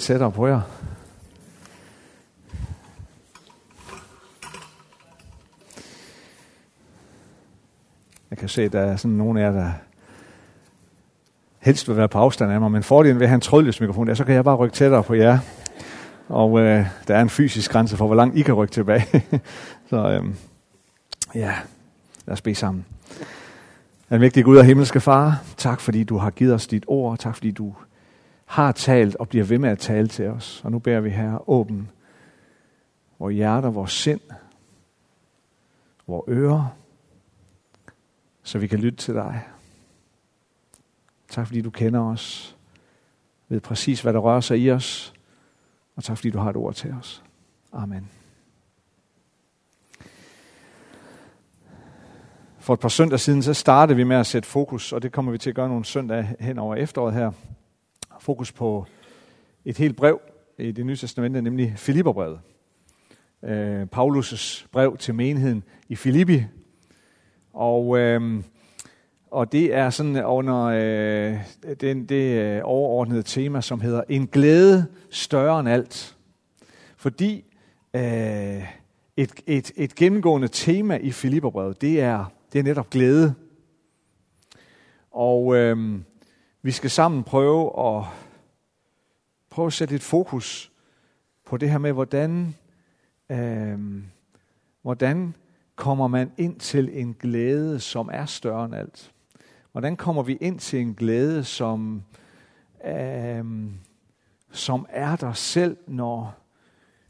tættere på jer. Jeg kan se, at der er sådan nogle af jer, der helst vil være på afstand af mig, men fordelen ved at have en trådløs mikrofon, der, så kan jeg bare rykke tættere på jer. Og øh, der er en fysisk grænse for, hvor langt I kan rykke tilbage. så øh, ja, lad os bede sammen. Almægtige Gud og himmelske Far, tak fordi du har givet os dit ord. Tak fordi du har talt og bliver ved med at tale til os. Og nu beder vi her, åben vores hjerter, vores sind, vores ører, så vi kan lytte til dig. Tak fordi du kender os, ved præcis hvad der rører sig i os, og tak fordi du har et ord til os. Amen. For et par søndage siden, så startede vi med at sætte fokus, og det kommer vi til at gøre nogle søndage hen over efteråret her. Fokus på et helt brev i det nye testamente, nemlig Filipperbrevet. Øh, Paulus' brev til menigheden i Filippi. Og, øh, og det er sådan under øh, den, det øh, overordnede tema, som hedder En glæde større end alt. Fordi øh, et, et, et gennemgående tema i Filipperbrevet, det er det er netop glæde. Og øh, vi skal sammen prøve at, prøve at sætte et fokus på det her med, hvordan, øh, hvordan kommer man ind til en glæde, som er større end alt. Hvordan kommer vi ind til en glæde, som, øh, som er der selv, når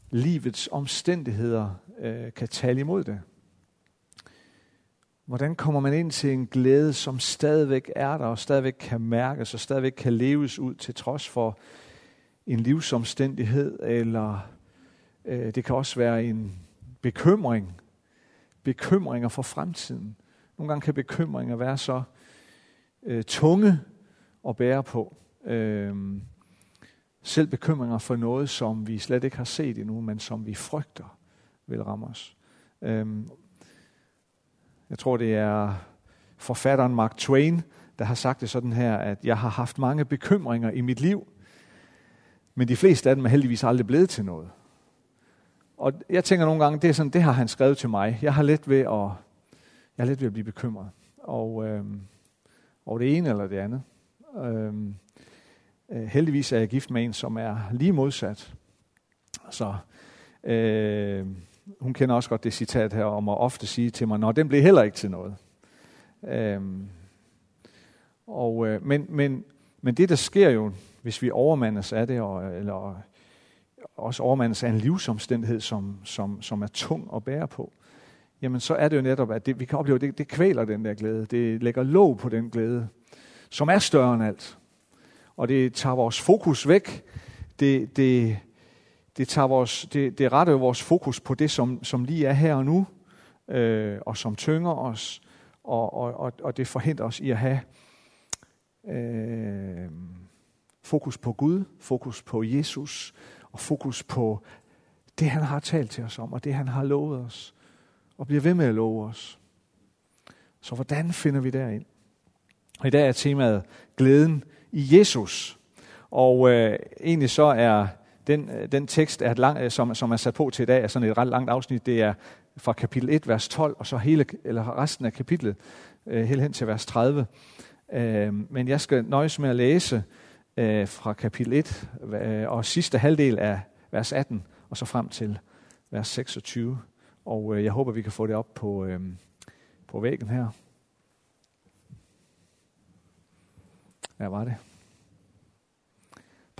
livets omstændigheder øh, kan tale imod det? Hvordan kommer man ind til en glæde, som stadigvæk er der, og stadigvæk kan mærkes, og stadigvæk kan leves ud til trods for en livsomstændighed, eller øh, det kan også være en bekymring. Bekymringer for fremtiden. Nogle gange kan bekymringer være så øh, tunge at bære på. Øh, selv bekymringer for noget, som vi slet ikke har set endnu, men som vi frygter vil ramme os. Øh, jeg tror, det er forfatteren Mark Twain, der har sagt det sådan her, at jeg har haft mange bekymringer i mit liv, men de fleste af dem er heldigvis aldrig blevet til noget. Og jeg tænker nogle gange, det er sådan, det har han skrevet til mig. Jeg har let ved at, jeg har let ved at blive bekymret. Og, øh, og det ene eller det andet. Øhm, øh, heldigvis er jeg gift med en, som er lige modsat. Så øh, hun kender også godt det citat her om at ofte sige til mig, nå, den blev heller ikke til noget. Øhm, og, øh, men, men, men det, der sker jo, hvis vi overmandes af det, og, øh, eller også overmandes af en livsomstændighed, som, som, som er tung at bære på, jamen så er det jo netop, at det, vi kan opleve, at det, det kvæler den der glæde. Det lægger låg på den glæde, som er større end alt. Og det tager vores fokus væk. Det, det, det, tager vores, det, det retter jo vores fokus på det, som, som lige er her og nu, øh, og som tynger os, og, og, og, og det forhindrer os i at have øh, fokus på Gud, fokus på Jesus, og fokus på det, han har talt til os om, og det, han har lovet os, og bliver ved med at love os. Så hvordan finder vi derind? Og i dag er temaet glæden i Jesus. Og øh, egentlig så er den, øh, den tekst, er lang, øh, som, som er sat på til i dag, er sådan et ret langt afsnit. Det er fra kapitel 1, vers 12, og så hele, eller resten af kapitlet, øh, helt hen til vers 30. Øh, men jeg skal nøjes med at læse øh, fra kapitel 1 øh, og sidste halvdel af vers 18, og så frem til vers 26. Og øh, jeg håber, vi kan få det op på, øh, på væggen her. Hvad var det?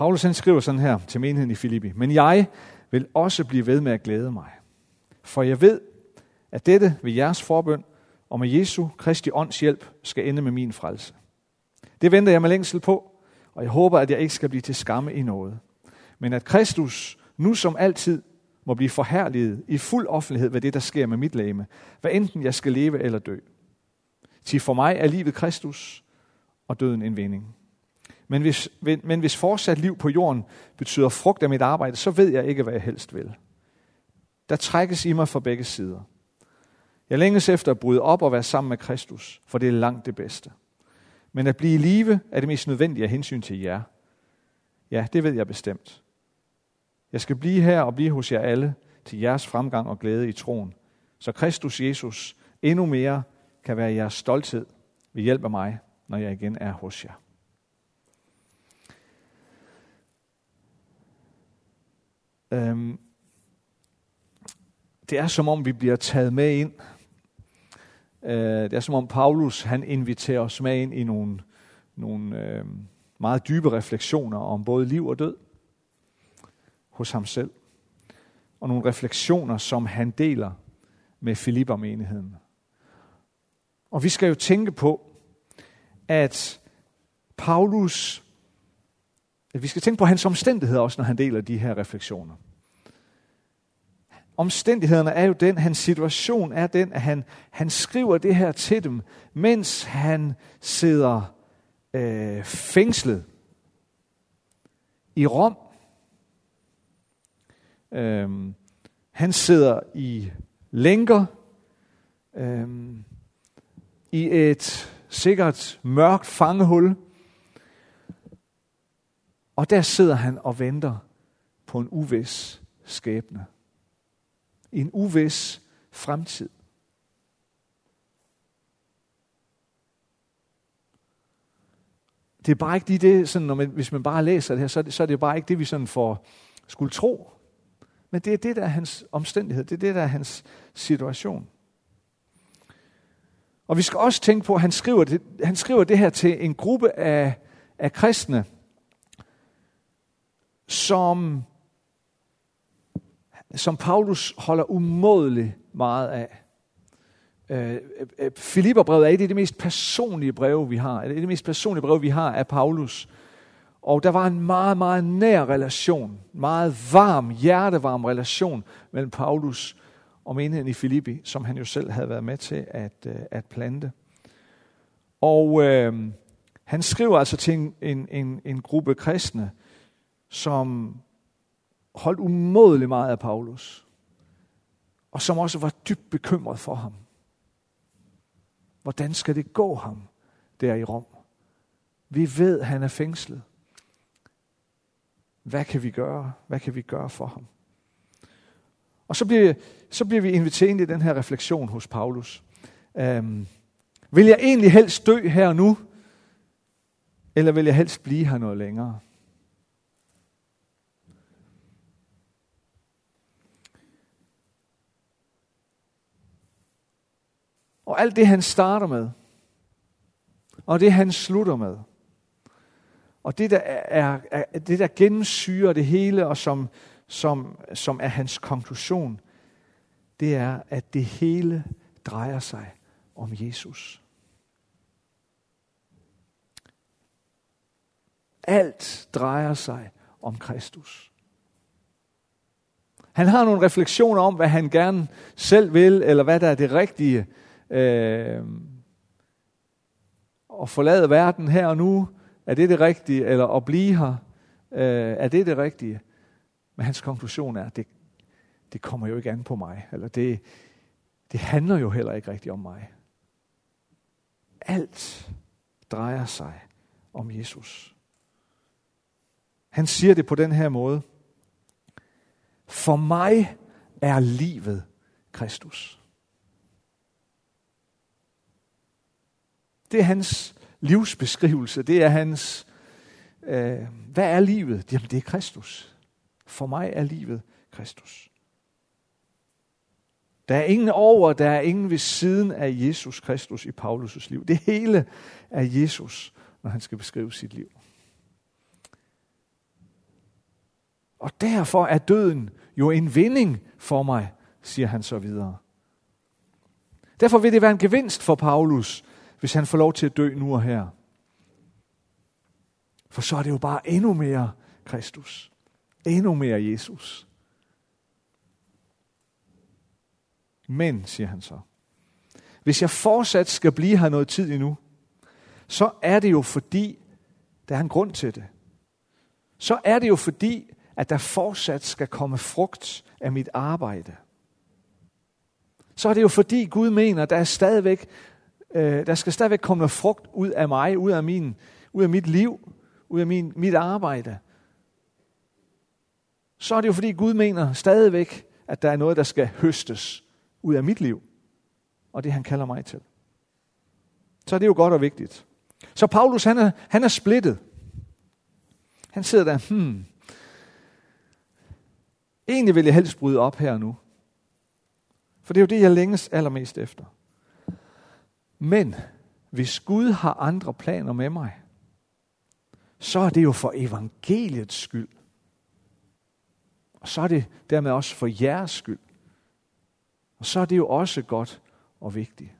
Paulus han skriver sådan her til menigheden i Filippi. Men jeg vil også blive ved med at glæde mig. For jeg ved, at dette ved jeres forbøn og med Jesu Kristi ånds hjælp skal ende med min frelse. Det venter jeg med længsel på, og jeg håber, at jeg ikke skal blive til skamme i noget. Men at Kristus nu som altid må blive forherliget i fuld offentlighed ved det, der sker med mit læme, hvad enten jeg skal leve eller dø. Til for mig er livet Kristus, og døden en vinding. Men hvis, men hvis fortsat liv på jorden betyder frugt af mit arbejde, så ved jeg ikke, hvad jeg helst vil. Der trækkes i mig fra begge sider. Jeg længes efter at bryde op og være sammen med Kristus, for det er langt det bedste. Men at blive i live er det mest nødvendige af hensyn til jer. Ja, det ved jeg bestemt. Jeg skal blive her og blive hos jer alle til jeres fremgang og glæde i troen. Så Kristus Jesus endnu mere kan være jeres stolthed ved hjælp af mig, når jeg igen er hos jer. Øhm, det er som om vi bliver taget med ind. Øh, det er som om Paulus han inviterer os med ind i nogle, nogle øh, meget dybe refleksioner om både liv og død hos ham selv. Og nogle refleksioner, som han deler med Filippermenigheden. Og vi skal jo tænke på, at Paulus, at vi skal tænke på hans omstændigheder også, når han deler de her refleksioner. Omstændighederne er jo den, hans situation er den, at han, han skriver det her til dem, mens han sidder øh, fængslet i Rom. Øhm, han sidder i lænker øhm, i et sikkert mørkt fangehul. Og der sidder han og venter på en uvis skæbne. En uvis fremtid. Det er bare ikke lige det, sådan, når man, hvis man bare læser det her, så er det, så er det bare ikke det, vi sådan får skulle tro. Men det er det, der er hans omstændighed. Det er det, der er hans situation. Og vi skal også tænke på, at han skriver det, han skriver det her til en gruppe af, af kristne, som, som Paulus holder umådeligt meget af. Øh, øh, øh, Filipperbrevet er et af de mest personlige breve, vi har. Det er det mest personlige breve, vi har af Paulus. Og der var en meget, meget nær relation, meget varm, hjertevarm relation mellem Paulus og menigheden i Filippi, som han jo selv havde været med til at, at plante. Og øh, han skriver altså til en, en, en, en gruppe kristne, som holdt umådelig meget af Paulus, og som også var dybt bekymret for ham. Hvordan skal det gå ham der i Rom? Vi ved, at han er fængslet. Hvad kan vi gøre? Hvad kan vi gøre for ham? Og så bliver, så bliver vi inviteret ind i den her refleksion hos Paulus. Øhm, vil jeg egentlig helst dø her nu? Eller vil jeg helst blive her noget længere? Og alt det han starter med, og det han slutter med, og det der, er, er, det der gennemsyrer det hele, og som, som, som er hans konklusion, det er, at det hele drejer sig om Jesus. Alt drejer sig om Kristus. Han har nogle refleksioner om, hvad han gerne selv vil, eller hvad der er det rigtige. Øh, at forlade verden her og nu, er det det rigtige, eller at blive her, øh, er det det rigtige? Men hans konklusion er, at det, det kommer jo ikke an på mig, eller det, det handler jo heller ikke rigtigt om mig. Alt drejer sig om Jesus. Han siger det på den her måde. For mig er livet Kristus. Det er hans livsbeskrivelse, det er hans, øh, hvad er livet? Jamen det er Kristus. For mig er livet Kristus. Der er ingen over, der er ingen ved siden af Jesus Kristus i Paulus' liv. Det hele er Jesus, når han skal beskrive sit liv. Og derfor er døden jo en vinding for mig, siger han så videre. Derfor vil det være en gevinst for Paulus, hvis han får lov til at dø nu og her. For så er det jo bare endnu mere Kristus. Endnu mere Jesus. Men, siger han så, hvis jeg fortsat skal blive her noget tid endnu, så er det jo fordi, der er en grund til det. Så er det jo fordi, at der fortsat skal komme frugt af mit arbejde. Så er det jo fordi Gud mener, at der er stadigvæk Øh, der skal stadigvæk komme noget frugt ud af mig, ud af, min, ud af mit liv, ud af min, mit arbejde. så er det jo fordi Gud mener stadigvæk, at der er noget, der skal høstes ud af mit liv. Og det han kalder mig til. Så er det jo godt og vigtigt. Så Paulus, han er, han er splittet. Han sidder der, hmm, egentlig vil jeg helst bryde op her nu. For det er jo det, jeg længes allermest efter. Men hvis Gud har andre planer med mig, så er det jo for evangeliets skyld. Og så er det dermed også for jeres skyld. Og så er det jo også godt og vigtigt.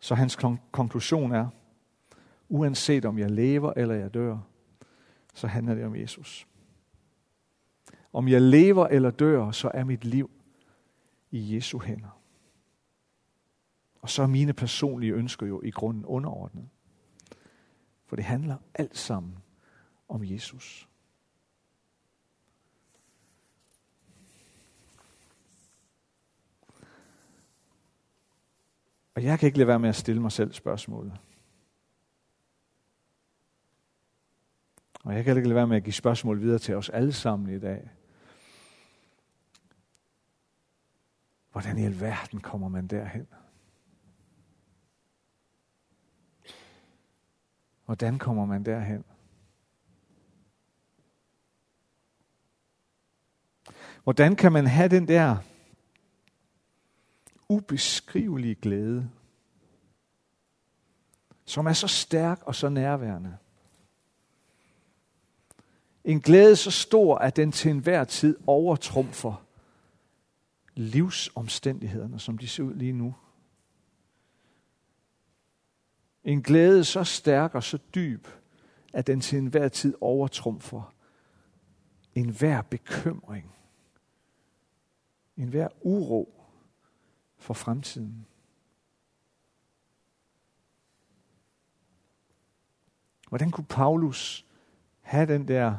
Så hans konklusion er, uanset om jeg lever eller jeg dør, så handler det om Jesus. Om jeg lever eller dør, så er mit liv i Jesu hænder. Og så er mine personlige ønsker jo i grunden underordnet. For det handler alt sammen om Jesus. Og jeg kan ikke lade være med at stille mig selv spørgsmålet. Og jeg kan ikke lade være med at give spørgsmål videre til os alle sammen i dag. Hvordan i alverden kommer man derhen? Hvordan kommer man derhen? Hvordan kan man have den der ubeskrivelige glæde, som er så stærk og så nærværende? En glæde så stor, at den til enhver tid overtrumfer livsomstændighederne, som de ser ud lige nu. En glæde så stærk og så dyb, at den til enhver tid overtrumfer enhver bekymring, enhver uro for fremtiden. Hvordan kunne Paulus have den der,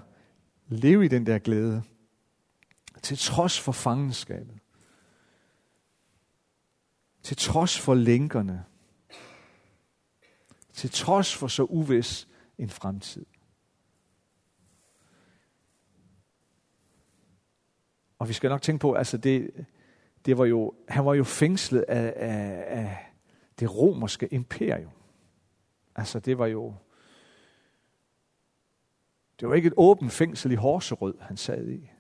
leve i den der glæde, til trods for fangenskabet, til trods for lænkerne, til trods for så uvis en fremtid. Og vi skal nok tænke på, altså det, det var jo, han var jo fængslet af, af, af det romerske imperium. Altså det var jo, det var ikke et åbent fængsel i Horserød, han sad i.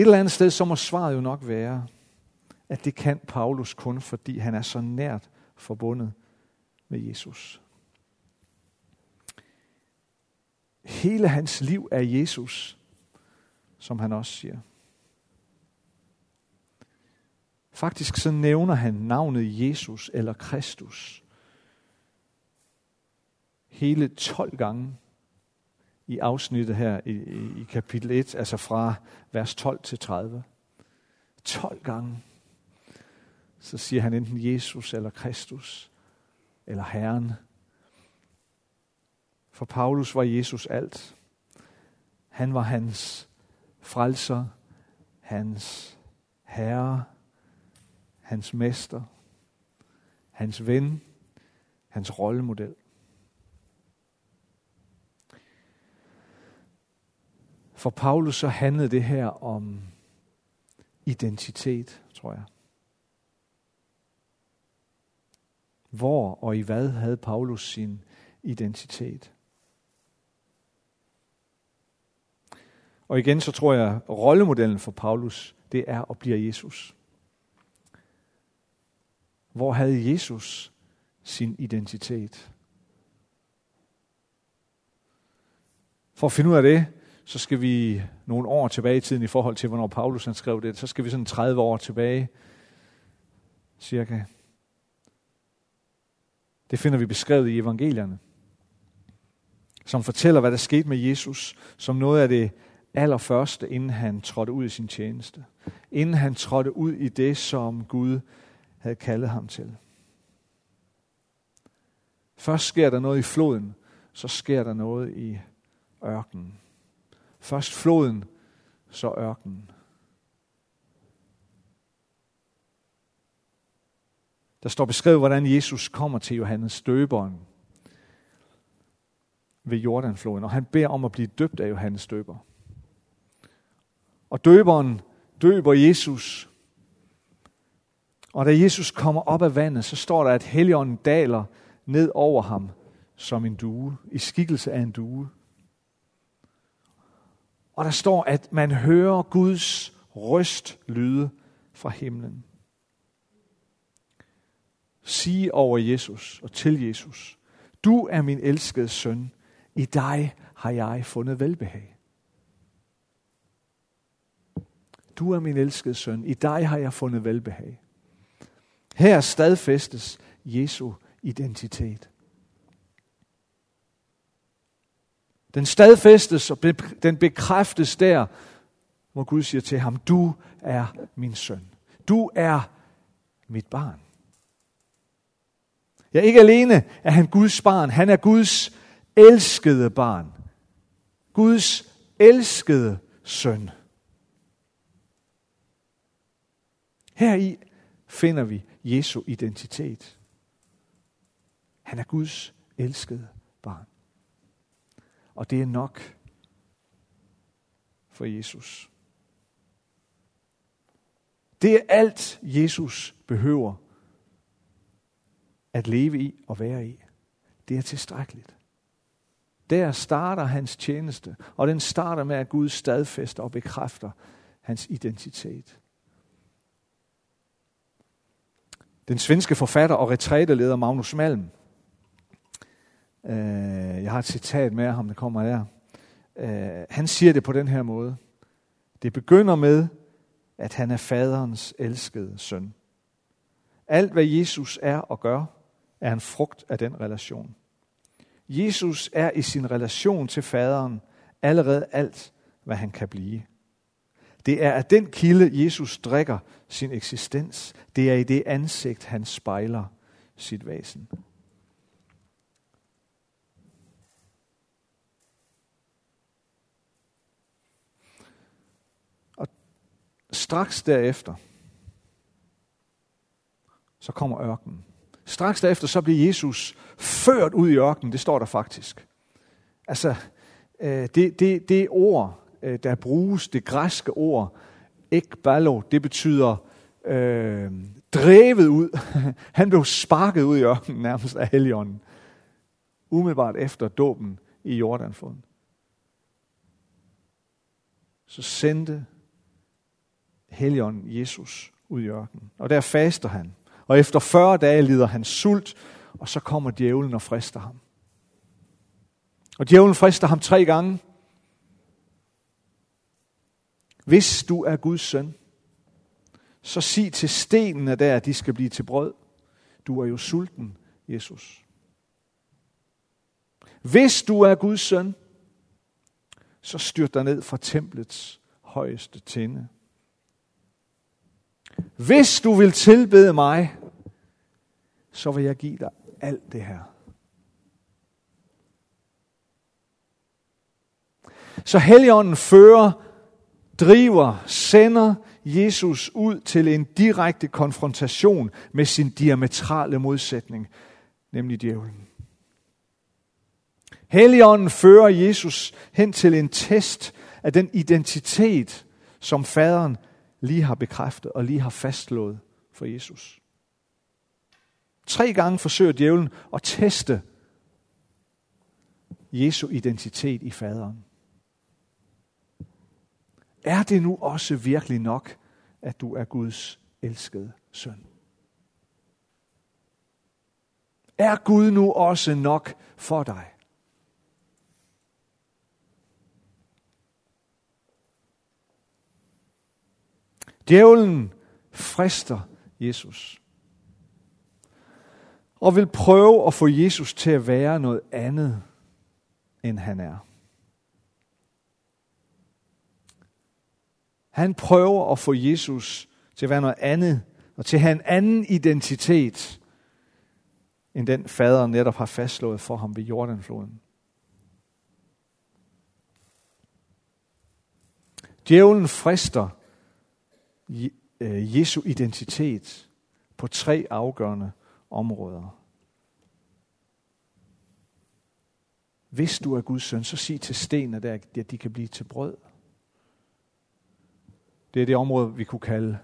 Et eller andet sted, så må svaret jo nok være, at det kan Paulus kun, fordi han er så nært forbundet med Jesus. Hele hans liv er Jesus, som han også siger. Faktisk så nævner han navnet Jesus eller Kristus hele 12 gange i afsnittet her i, i, i kapitel 1, altså fra vers 12 til 30. 12 gange, så siger han enten Jesus eller Kristus, eller Herren. For Paulus var Jesus alt. Han var hans frelser, hans herre, hans mester, hans ven, hans rollemodel. For Paulus så handlede det her om identitet, tror jeg. Hvor og i hvad havde Paulus sin identitet? Og igen så tror jeg, at rollemodellen for Paulus, det er og bliver Jesus. Hvor havde Jesus sin identitet? For at finde ud af det, så skal vi nogle år tilbage i tiden i forhold til, hvornår Paulus han skrev det. Så skal vi sådan 30 år tilbage, cirka. Det finder vi beskrevet i evangelierne, som fortæller, hvad der skete med Jesus, som noget af det allerførste, inden han trådte ud i sin tjeneste. Inden han trådte ud i det, som Gud havde kaldet ham til. Først sker der noget i floden, så sker der noget i ørkenen. Først floden, så ørkenen. Der står beskrevet, hvordan Jesus kommer til Johannes døberen ved Jordanfloden, og han beder om at blive døbt af Johannes døber. Og døberen døber Jesus. Og da Jesus kommer op af vandet, så står der, at Helligånden daler ned over ham som en due, i skikkelse af en due. Og der står, at man hører Guds røst lyde fra himlen. Sige over Jesus og til Jesus, du er min elskede søn, i dig har jeg fundet velbehag. Du er min elskede søn, i dig har jeg fundet velbehag. Her stadfæstes Jesu identitet. Den stadfæstes og den bekræftes der, hvor Gud siger til ham, du er min søn. Du er mit barn. Ja, ikke alene er han Guds barn, han er Guds elskede barn. Guds elskede søn. Her i finder vi Jesu identitet. Han er Guds elskede. Og det er nok for Jesus. Det er alt, Jesus behøver at leve i og være i. Det er tilstrækkeligt. Der starter hans tjeneste, og den starter med, at Gud stadfæster og bekræfter hans identitet. Den svenske forfatter og retræteleder Magnus Malm, øh, jeg har et citat med ham, der kommer der, øh, han siger det på den her måde. Det begynder med, at han er faderens elskede søn. Alt hvad Jesus er og gør, er en frugt af den relation. Jesus er i sin relation til faderen allerede alt, hvad han kan blive. Det er af den kilde, Jesus drikker sin eksistens. Det er i det ansigt, han spejler sit væsen. Straks derefter, så kommer ørkenen. Straks derefter så bliver Jesus ført ud i ørkenen, det står der faktisk. Altså, øh, det, det, det ord, øh, der bruges, det græske ord, ekbalo, det betyder øh, drevet ud. Han blev sparket ud i ørkenen nærmest af Helligånden. Umiddelbart efter dåben i Jordanfloden. Så sendte Helligånden Jesus ud i ørkenen. Og der faster han. Og efter 40 dage lider han sult, og så kommer djævlen og frister ham. Og djævlen frister ham tre gange. Hvis du er Guds søn, så sig til stenene der, at de skal blive til brød. Du er jo sulten, Jesus. Hvis du er Guds søn, så styrt dig ned fra templets højeste tinde. Hvis du vil tilbede mig, så vil jeg give dig alt det her. Så Helligånden fører, driver, sender Jesus ud til en direkte konfrontation med sin diametrale modsætning, nemlig djævlen. Helligånden fører Jesus hen til en test af den identitet, som faderen lige har bekræftet og lige har fastslået for Jesus. Tre gange forsøger djævlen at teste Jesu identitet i faderen. Er det nu også virkelig nok, at du er Guds elskede søn? Er Gud nu også nok for dig? Djævlen frister Jesus og vil prøve at få Jesus til at være noget andet, end han er. Han prøver at få Jesus til at være noget andet, og til at have en anden identitet, end den fader netop har fastslået for ham ved Jordanfloden. Djævlen frister Øh, Jesu identitet på tre afgørende områder. Hvis du er Guds søn, så sig til stenene der, at de kan blive til brød. Det er det område, vi kunne kalde,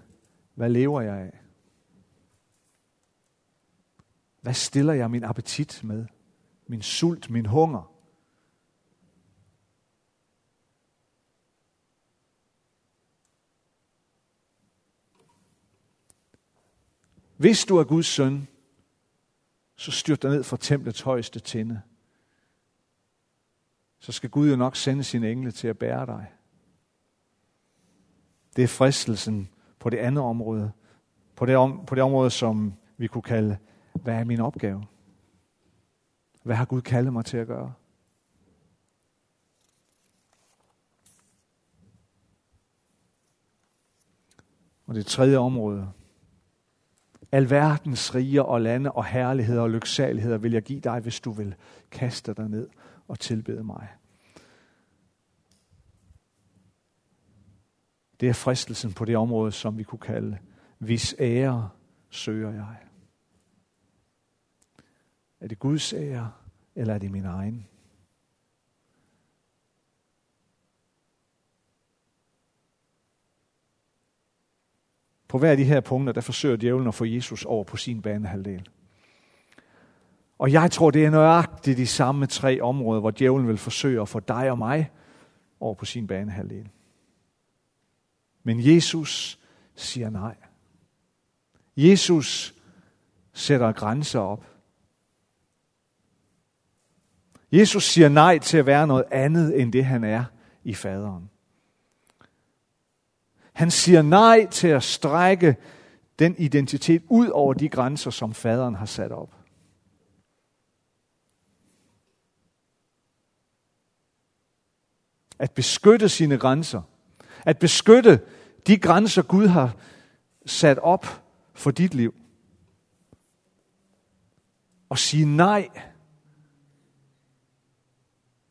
hvad lever jeg af? Hvad stiller jeg min appetit med? Min sult, min hunger? Hvis du er Guds søn, så styrt dig ned fra templets højeste tinde. Så skal Gud jo nok sende sine engle til at bære dig. Det er fristelsen på det andet område. På det, om, på det område, som vi kunne kalde, hvad er min opgave? Hvad har Gud kaldet mig til at gøre? Og det tredje område, Alverdens riger og lande og herligheder og lyksaligheder vil jeg give dig, hvis du vil kaste dig ned og tilbede mig. Det er fristelsen på det område, som vi kunne kalde, hvis ære søger jeg. Er det Guds ære, eller er det min egen? På hver af de her punkter, der forsøger djævlen at få Jesus over på sin banehalvdel. Og jeg tror, det er nøjagtigt de samme tre områder, hvor djævlen vil forsøge at få dig og mig over på sin banehalvdel. Men Jesus siger nej. Jesus sætter grænser op. Jesus siger nej til at være noget andet end det, han er i faderen. Han siger nej til at strække den identitet ud over de grænser, som faderen har sat op. At beskytte sine grænser. At beskytte de grænser, Gud har sat op for dit liv. Og sige nej,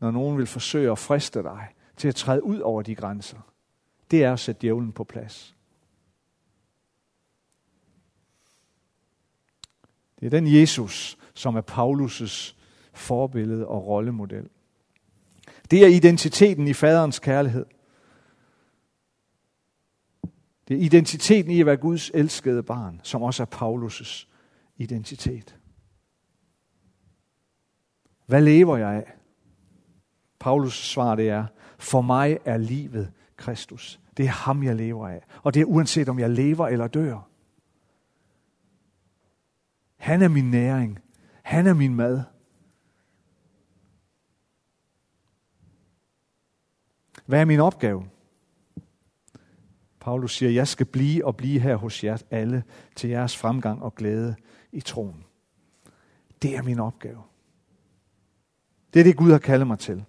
når nogen vil forsøge at friste dig til at træde ud over de grænser det er at sætte djævlen på plads. Det er den Jesus, som er Paulus' forbillede og rollemodel. Det er identiteten i faderens kærlighed. Det er identiteten i at være Guds elskede barn, som også er Paulus' identitet. Hvad lever jeg af? Paulus svar det er, for mig er livet Kristus. Det er ham, jeg lever af. Og det er uanset om jeg lever eller dør. Han er min næring. Han er min mad. Hvad er min opgave? Paulus siger, jeg skal blive og blive her hos jer alle til jeres fremgang og glæde i troen. Det er min opgave. Det er det, Gud har kaldet mig til.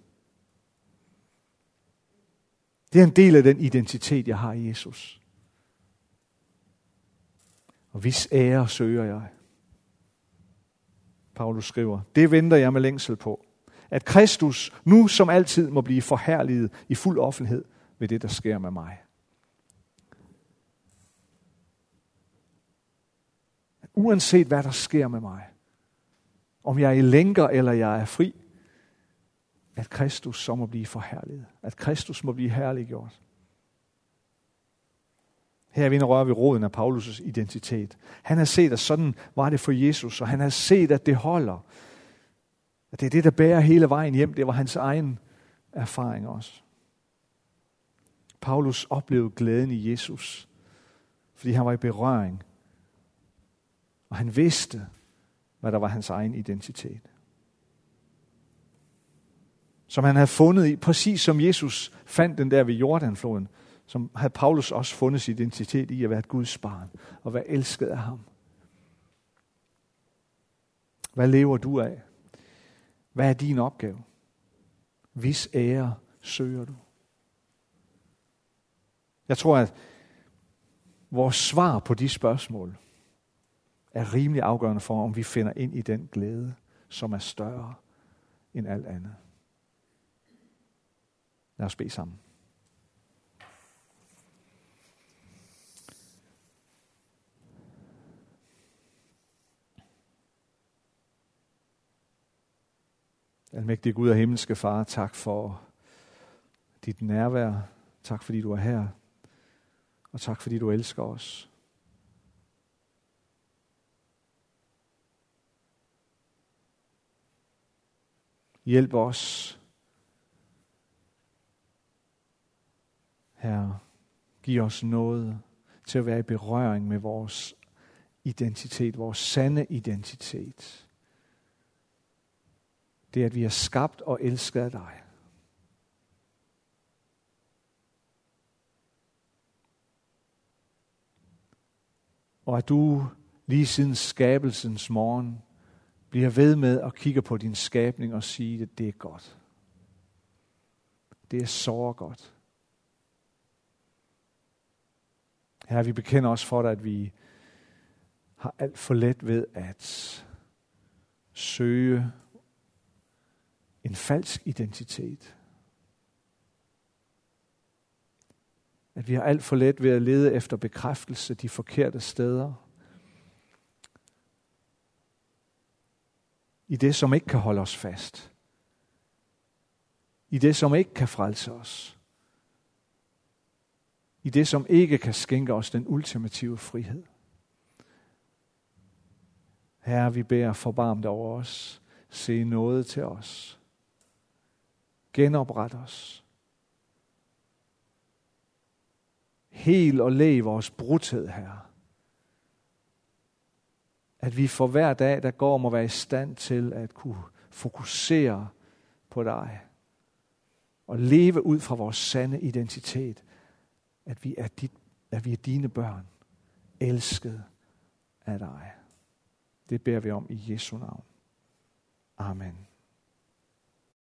Det er en del af den identitet, jeg har i Jesus. Og hvis ære søger jeg. Paulus skriver, det venter jeg med længsel på. At Kristus nu som altid må blive forherliget i fuld offentlighed ved det, der sker med mig. Uanset hvad der sker med mig, om jeg er i lænker eller jeg er fri, at Kristus så må blive forherliget. At Kristus må blive herliggjort. Her er vi røre ved roden af Paulus' identitet. Han har set, at sådan var det for Jesus, og han har set, at det holder. At det er det, der bærer hele vejen hjem. Det var hans egen erfaring også. Paulus oplevede glæden i Jesus, fordi han var i berøring. Og han vidste, hvad der var hans egen identitet som han havde fundet i, præcis som Jesus fandt den der ved Jordanfloden, som havde Paulus også fundet sin identitet i at være et Guds barn og være elsket af ham. Hvad lever du af? Hvad er din opgave? Hvis ære søger du? Jeg tror, at vores svar på de spørgsmål er rimelig afgørende for, om vi finder ind i den glæde, som er større end alt andet. Lad os bede sammen. Almægtige Gud og himmelske Far, tak for dit nærvær. Tak fordi du er her. Og tak fordi du elsker os. Hjælp os Herre. Giv os noget til at være i berøring med vores identitet, vores sande identitet. Det er, at vi er skabt og elsket af dig. Og at du lige siden skabelsens morgen bliver ved med at kigge på din skabning og sige, at det er godt. Det er så godt. Herre, vi bekender os for dig, at vi har alt for let ved at søge en falsk identitet. At vi har alt for let ved at lede efter bekræftelse de forkerte steder. I det, som ikke kan holde os fast. I det, som ikke kan frelse os. I det, som ikke kan skænke os den ultimative frihed. Herre, vi beder forbarmt over os. Se noget til os. Genopret os. Hel og læg vores brudhed, Herre. At vi for hver dag, der går, må være i stand til at kunne fokusere på dig. Og leve ud fra vores sande identitet. At vi er, dit, at vi er dine børn. Elsket af dig. Det beder vi om i Jesu navn. Amen.